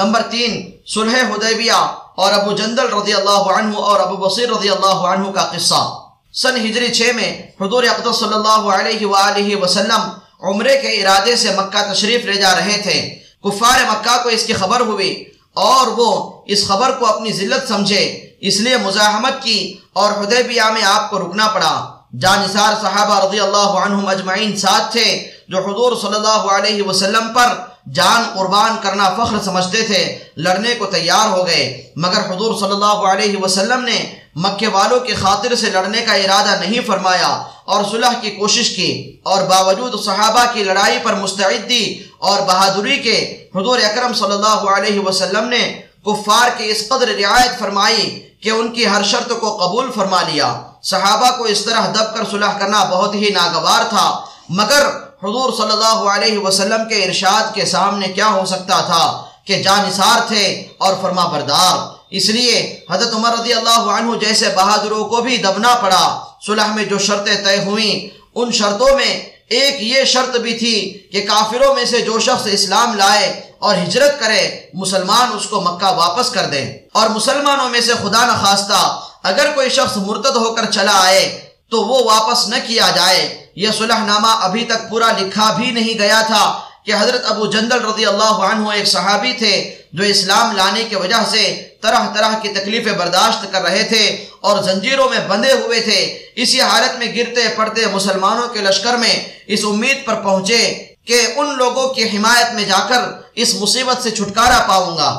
Number تین، صلح حدیبیہ اور ابو جندل رضی اللہ عنہ اور ابو بصیر رضی اللہ عنہ کا قصہ۔ سن ہجری چھ میں حضور اقدس صلی اللہ علیہ وآلہ وسلم عمرے کے ارادے سے مکہ تشریف لے جا رہے تھے۔ کفار مکہ کو اس کی خبر ہوئی اور وہ اس خبر کو اپنی ذلت سمجھے، اس لیے مزاحمت کی اور حدیبیہ میں آپ کو رکنا پڑا۔ جانسار صحابہ رضی اللہ عنہم اجمعین ساتھ تھے جو حضور صلی اللہ علیہ وسلم پر جان قربان کرنا فخر سمجھتے تھے، لڑنے کو تیار ہو گئے۔ مگر حضور صلی اللہ علیہ وسلم نے مکے والوں کی خاطر سے لڑنے کا ارادہ نہیں فرمایا اور صلح کی کوشش کی اور باوجود صحابہ کی لڑائی پر مستعدی اور بہادری کے حضور اکرم صلی اللہ علیہ وسلم نے کفار کی اس قدر رعایت فرمائی کہ ان کی ہر شرط کو قبول فرما لیا۔ صحابہ کو اس طرح دب کر صلح کرنا بہت ہی ناگوار تھا۔ مگر حضور صلی اللہ علیہ وسلم کے ارشاد کے سامنے کیا ہو سکتا تھا کہ جانثار تھے اور فرما بردار۔ اس لیے حضرت عمر رضی اللہ عنہ جیسے بہادروں کو بھی دبنا پڑا۔ صلح میں جو شرطیں طے ہوئیں، ان شرطوں میں ایک یہ شرط بھی تھی کہ کافروں میں سے جو شخص اسلام لائے اور ہجرت کرے، مسلمان اس کو مکہ واپس کر دیں اور مسلمانوں میں سے خدا نخواستہ، اگر کوئی شخص مرتد ہو کر چلا آئے تو وہ واپس نہ کیا جائے۔ یہ صلح نامہ ابھی تک پورا لکھا بھی نہیں گیا تھا کہ حضرت ابو جندل رضی اللہ عنہ ایک صحابی تھے جو اسلام لانے کے وجہ سے طرح طرح کی تکلیفیں برداشت کر رہے تھے اور زنجیروں میں بندے ہوئے تھے۔ اسی حالت میں گرتے پڑتے مسلمانوں کے لشکر میں اس امید پر پہنچے کہ ان لوگوں کی حمایت میں جا کر اس مصیبت سے چھٹکارا پاؤں گا۔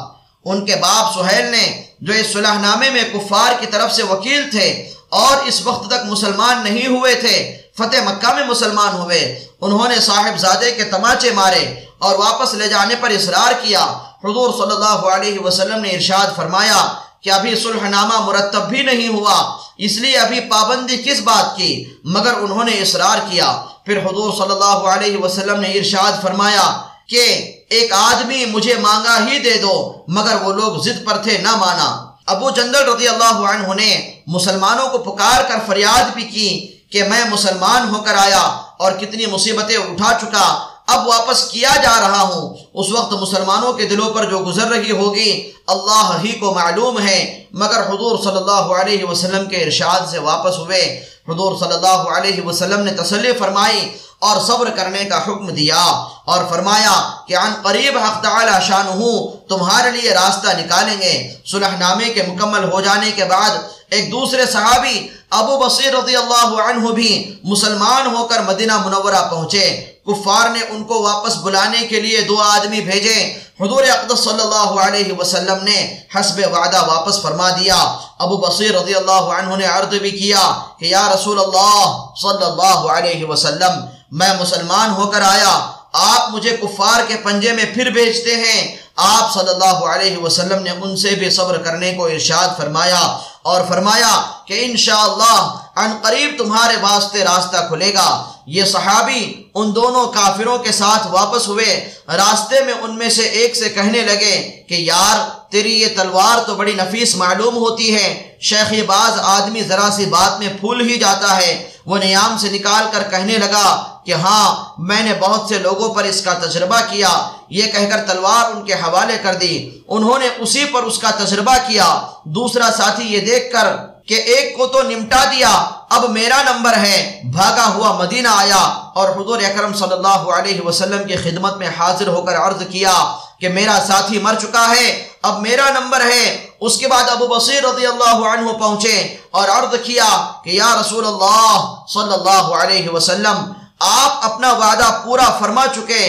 ان کے باپ سہیل نے جو اس صلح نامے میں کفار کی طرف سے وکیل تھے اور اس وقت تک مسلمان نہیں ہوئے تھے۔ فتح مکہ میں مسلمان ہوئے۔ انہوں نے صاحب زادے کے تماچے مارے اور واپس لے جانے پر اصرار کیا۔ حضور صلی اللہ علیہ وسلم نے ارشاد فرمایا کہ ابھی صلح نامہ مرتب بھی نہیں ہوا، اس لیے ابھی پابندی کس بات کی؟ مگر انہوں نے اصرار کیا۔ پھر حضور صلی اللہ علیہ وسلم نے ارشاد فرمایا کہ ایک آدمی مجھے مانگا ہی دے دو، مگر وہ لوگ ضد پر تھے نہ مانا۔ ابو جندل رضی اللہ عنہ نے مسلمانوں کو پکار کر فریاد بھی کی کہ میں مسلمان ہو کر آیا اور کتنی مصیبتیں اٹھا چکا، اب واپس کیا جا رہا ہوں؟ اس وقت مسلمانوں کے دلوں پر جو گزر رہی ہوگی، اللہ ہی کو معلوم ہے۔ مگر حضور صلی اللہ علیہ وسلم کے ارشاد سے واپس ہوئے۔ حضور صلی اللہ علیہ وسلم نے تسلی فرمائی اور صبر کرنے کا حکم دیا اور فرمایا کہ عن قریب حق تعالی شانہو، تمہارے لیے راستہ نکالیں گے۔ صلح نامے کے مکمل ہو جانے کے بعد ایک دوسرے صحابی ابو بصیر رضی اللہ عنہ بھی مسلمان ہو کر مدینہ منورہ پہنچے۔ کفار نے ان کو واپس بلانے کے لیے دو آدمی بھیجے۔ حضور اقدس صلی اللہ علیہ وسلم نے حسب وعدہ واپس فرما دیا۔ ابو بصیر رضی اللہ عنہ نے عرض بھی کیا کہ یا رسول اللہ صلی اللہ علیہ وسلم، میں مسلمان ہو کر آیا، آپ مجھے کفار کے پنجے میں پھر بھیجتے ہیں۔ آپ صلی اللہ علیہ وسلم نے ان سے بھی صبر کرنے کو ارشاد فرمایا اور فرمایا کہ انشاءاللہ، ان قریب تمہارے واسطے راستہ کھلے گا۔ یہ صحابی ان دونوں کافروں کے ساتھ واپس ہوئے۔ راستے میں ان میں سے ایک سے کہنے لگے کہ یار، تیری یہ تلوار تو بڑی نفیس معلوم ہوتی ہے۔ شیخ باز آدمی ذرا سی بات میں پھول ہی جاتا ہے۔ وہ نیام سے نکال کر کہنے لگا کہ ہاں میں نے بہت سے لوگوں پر اس کا تجربہ کیا۔ یہ کہہ کر تلوار ان کے حوالے کر دی۔ انہوں نے اسی پر اس کا تجربہ کیا۔ دوسرا ساتھی یہ دیکھ کر کہ ایک کو تو نمٹا دیا، اب میرا نمبر ہے۔ بھاگا ہوا مدینہ آیا اور حضور اکرم صلی اللہ علیہ وسلم کی خدمت میں حاضر ہو کر عرض کیا کہ میرا ساتھی مر چکا ہے، اب میرا نمبر ہے۔ اس کے بعد ابو بصیر رضی اللہ عنہ پہنچے اور عرض کیا کہ یا رسول اللہ صلی اللہ علیہ وسلم، آپ اپنا وعدہ پورا فرما چکے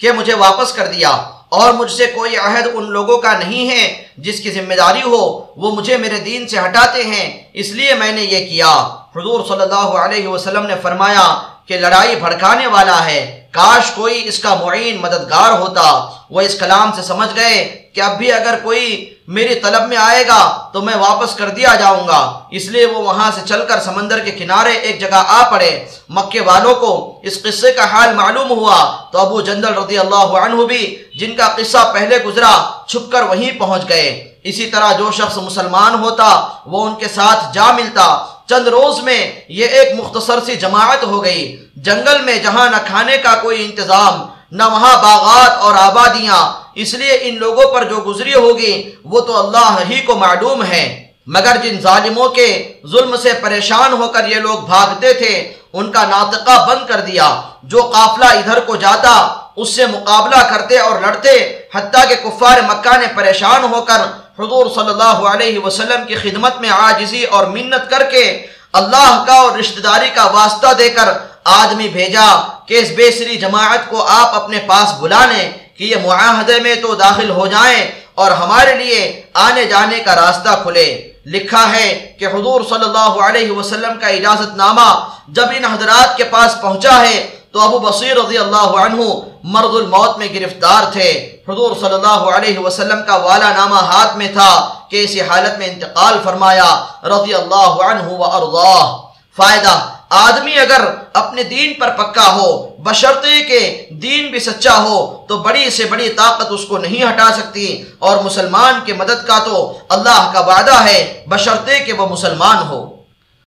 کہ مجھے واپس کر دیا۔ اور مجھ سے کوئی عہد ان لوگوں کا نہیں ہے جس کی ذمہ داری ہو، وہ مجھے میرے دین سے ہٹاتے ہیں۔ اس لیے میں نے یہ کیا۔ حضور صلی اللہ علیہ وسلم نے فرمایا کہ لڑائی بھڑکانے والا ہے۔ کاش کوئی اس کا معین مددگار ہوتا۔ وہ اس کلام سے سمجھ گئے کہ اب بھی اگر کوئی میری طلب میں آئے گا تو میں واپس کر دیا جاؤں گا۔ اس لیے وہ وہاں سے چل کر سمندر کے کنارے ایک جگہ آ پڑے۔ مکے والوں کو اس قصے کا حال معلوم ہوا۔ تو ابو جندل رضی اللہ عنہ بھی جن کا قصہ پہلے گزرا، چھپ کر وہیں پہنچ گئے۔ اسی طرح جو شخص مسلمان ہوتا، وہ ان کے ساتھ جا ملتا۔ چند روز میں یہ ایک مختصر سی جماعت ہو گئی۔ جنگل میں جہاں نہ کھانے کا کوئی انتظام، نہ وہاں باغات اور آبادیاں، اس لیے ان لوگوں پر جو گزری ہوگی، وہ تو اللہ ہی کو معلوم ہے۔ مگر جن ظالموں کے ظلم سے پریشان ہو کر یہ لوگ بھاگتے تھے، ان کا ناطقہ بند کر دیا۔ جو قافلہ ادھر کو جاتا، اس سے مقابلہ کرتے اور لڑتے، حتیٰ کہ کفار مکہ نے پریشان ہو کر حضور صلی اللہ علیہ وسلم کی خدمت میں عاجزی اور منت کر کے اللہ کا اور رشتہ داری کا واسطہ دے کر آدمی بھیجا کہ اس بیسری جماعت کو آپ اپنے پاس بلا لیں کہ یہ معاہدے میں تو داخل ہو جائیں اور ہمارے لیے آنے جانے کا راستہ کھلے۔ لکھا ہے کہ حضور صلی اللہ علیہ وسلم کا اجازت نامہ جب ان حضرات کے پاس پہنچا ہے تو ابو بصیر رضی اللہ عنہ مرض الموت میں گرفتار تھے۔ حضور صلی اللہ علیہ وسلم کا والا نامہ ہاتھ میں تھا کہ اسی حالت میں انتقال فرمایا، رضی اللہ عنہ و فائدہ، آدمی اگر اپنے دین پر پکا ہو، بشرطے کہ دین بھی سچا ہو، تو بڑی سے بڑی طاقت اس کو نہیں ہٹا سکتی۔ اور مسلمان کے مدد کا تو اللہ کا وعدہ ہے، بشرطے کہ وہ مسلمان ہو۔